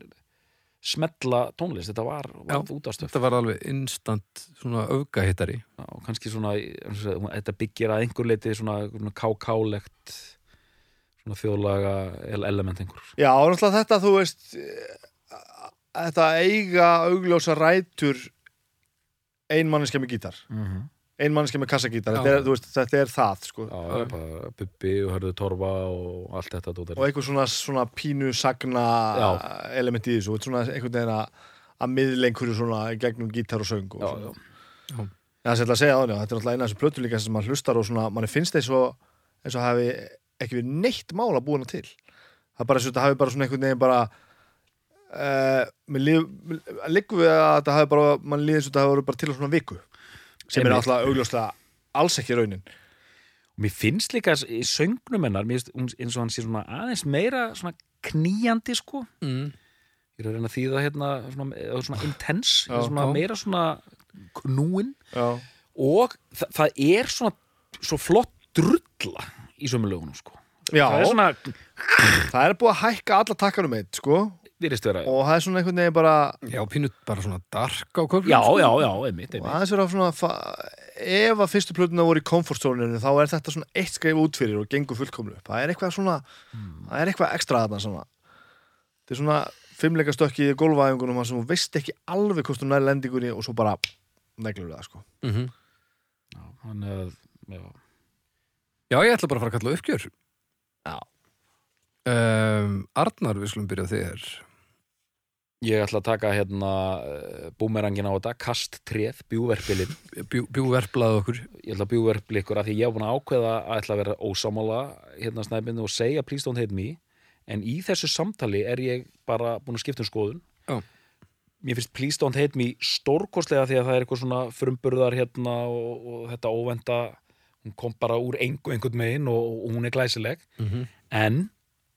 smetla tónlist, þetta var, varð útastöf Þetta var alveg instant og kannski svona eins og segja, þetta byggir að einhver leiti svona, svona kákálegt svona þjóðlaga element einhver. Já, og náttúrulega þetta, þú veist eh, þetta eiga augljósa rætur ein manneska með gítar. Mm -hmm. Ein manneska með kassagítar, þetta er, þetta er það sko. Já, já, bara Bubbi og Hörðu Torfa og allt þetta og einhver svona, svona pínu sagna Já. element í þessu og svona einhvern veginn að að miðla einhverju svona gegnum gítar og söng og Já, já. Það er að segja á henni, þetta er alltaf eina af þessu plötu líka sem maður hlustar og svona, manni finnst og eins og hafi ekki verið neitt mál að búa hana til það er bara og þetta hafi bara svona einhvern veginn bara uh, mér líf, líku við að þetta hafi bara mann líður eins og þetta hafi verið bara til á svona viku sem er alltaf augljóslega alls ekki raunin. Og mér finnst líka í söngnum hennar finnst hún- eins og hann sé svona aðeins meira svona kníjandi sko. Mm. ég er að reyna að þýða hérna svona, eða svona intense, Já, svona já. meira svona knúin. Já, og þa það er svona svo flott drulla í sömu lögunum sko. Já. það er svona, það er búið að hækka alla takkanum eitt, sko virðist vera og það er svona einhvern veginn bara Já, pínu bara svona dark á köflum já, sko. já, já, einmitt, og aðeins vera svona ef að fyrstu plötuna voru í comfort zone þá er þetta svona eitt skrif út fyrir og gengur fullkomlu upp. það er eitthvað svona það er eitthvað ekstra þarna svona þetta er svona fimmleika stökki í gólfæðingunum sem þú veist ekki alveg hvort þú nær lendingunni og svo bara neglur það sko Mhm. Já, hann er, já, Já, ég ætla bara að fara að kalla uppgjör Já. Um, Arnar, við skulum byrja þér Ég ætla að taka hérna uh, búmerangin á þetta, kasttréð, bjúverpilinn. Bjú, Bjúverblað okkur Ég ætla að bjúverpil ykkur að því ég hef búin að ákveða að ætla að vera ósámála hérna snæpinu og segja please don't hate me. En í þessu samtali er ég bara búin að skipta um skoðun. Já. Mér finnst please don't hate me stórkostlega því að það er eitthvað svona frumburðar hérna og, og þetta óvenda, hún kom bara úr engu einhvern megin og, og hún er glæsileg. mm -hmm. en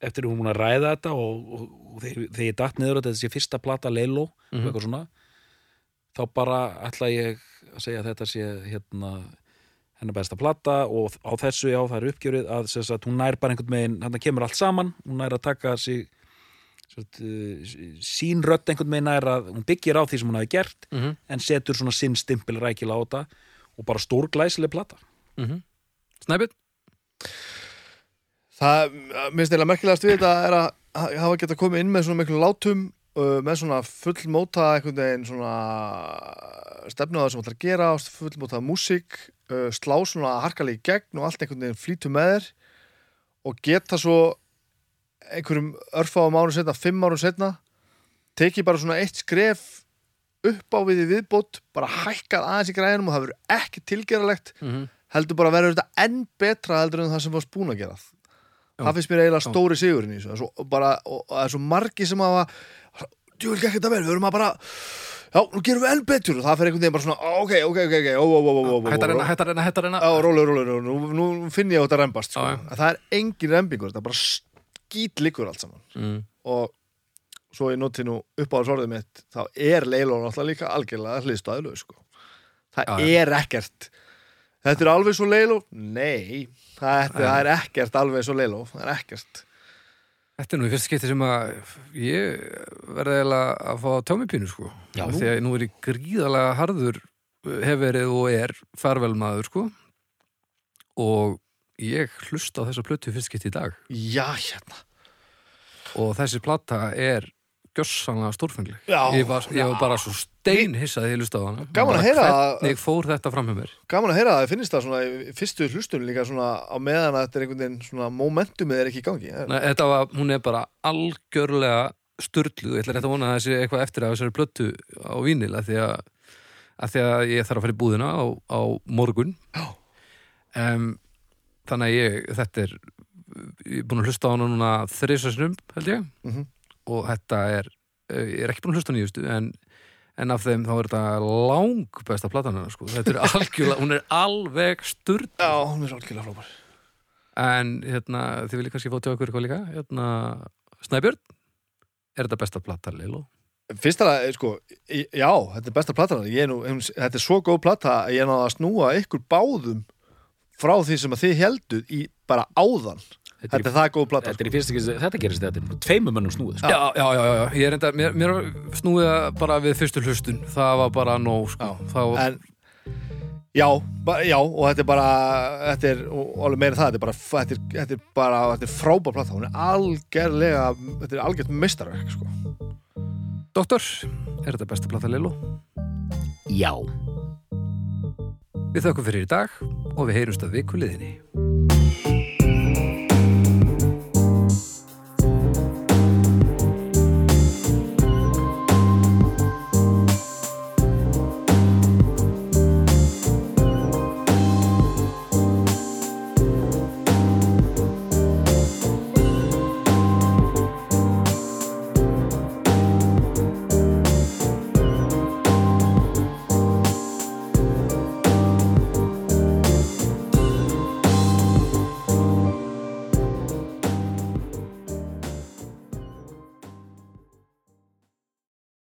eftir að hún búin að ræða þetta og, og, og þegar, ég datt niður að þetta sé fyrsta plata Leilo Mhm. eitthvað svona þá bara ætla ég að segja að þetta sé hérna hennar besta plata og á þessu já það er uppgjörið að, sagt, hún nær bara einhvern veginn hann kemur allt saman, hún nær að taka sig uh, sín rödd einhvern veginn nær að hún byggir á því sem hún hafi gert Mhm. en setur svona sinn stimpil rækilega á þetta og bara stór glæsileg plata Mhm. Snæbjörn það, mér finnst eða merkilegast við þetta er að hafa geta komið inn með svona miklu látum uh, með svona fullmóta einhvern veginn svona stefnu á það sem ætlar að gera fullmóta músík uh, slá svona harkalega í gegn og allt einhvern veginn flýtu með þér og geta svo einhverjum örfáum árum setna, fimm árum setna tekið bara svona eitt skref upp á við í viðbót bara hækkað aðeins í græðinum og það verður ekki tilgeralegt mm -hmm. heldur bara að verður þetta enn betra heldur en það sem var spún að gera Já. Það finnst mér eiginlega stóri sigurinn í þessu. Það er svo, bara, og og það er svo margi sem hafa djúvel gekk þetta vel, við erum að bara já, nú gerum við enn betur. Og það fyrir einhvern veginn bara svona, ó, ok, ok, ok, Hættar reyna, hættar reyna, hættar reyna. Já, rólega, rólega, nú, nú finn ég á þetta rembast sko. Að það er engin rembingur, þetta er bara skít líkur allt saman. Mm. og svo ég noti nú upp á þessu orðið mitt þá er Leiló náttúrulega líka algjörlega hliðstæðlu sko. það er ekkert. Þetta er alveg svo Leiló nei, það, það er ekkert alveg svo Leiló, það er ekkert. Þetta er nú í fyrsta skipti sem að ég verði eiginlega að fá tjámipínu sko. Já, því að nú er ég gríðalega harður hef verið og er farvelmaður sko. Og ég hlusta á þessa plötu í fyrsta skipti í dag. Já, hérna. Og þessi plata er gjössanlega stórfengleg. Já. ég var, ég var bara svo steinhissaði ég lustaði á hana. Gaman að heyra hvernig fór þetta fram með mér? Gaman að heyra að það finnst það svona í fyrstu hlustun líka svona á meðan að þetta er einhvern veginn svona momentumið er ekki í gangi Nei, þetta var, hún er bara algjörlega sturluð, ég ætla rétt að vona að þessi eitthvað eftir að þessari plötu á vínil að því að, að því að ég þarf að fara í búðina á, á morgun. Já. um, þannig að ég þetta er ég er búin að hlusta á hana núna þrisasnum held ég. Mhm. Og þetta er eh, ég er ekki búin að hlusta nýjustu en, en af þeim þá er þetta lang besta platan hennar sko. þetta er (laughs) algjörlega, hún er alveg sturl Já, hún er algjörlega frábær. En hérna, þið viljið kannski fá til okkur eitthvað líka? Hérna, Snæbjörn er þetta besta plata, Lilo? Fyrst að, sko, í- já, þetta er besta platan ég er nú, um, þetta er svo góð plata að ég er náða að snúa ykkur báðum frá því sem að þið helduð í bara áðan Þetta er, Þetta er það góð plata þetta sko. er þetta gerist þetta tveimur mönnum snúið sko. Já, já, já, já, ég er enda mér, mér snúið bara við fyrstu hlustun það var bara nóg, sko Já, Þá, En, já, ba, já, og þetta er bara þetta er, og alveg meira það þetta er bara, þetta er, þetta er bara, þetta er frábær plata hún er algjörlega, þetta er algjört meistarverk, sko Doktor, er þetta besta plata, Lilo? Já. Við þökkum fyrir í dag og við heyrumst að viku liðinni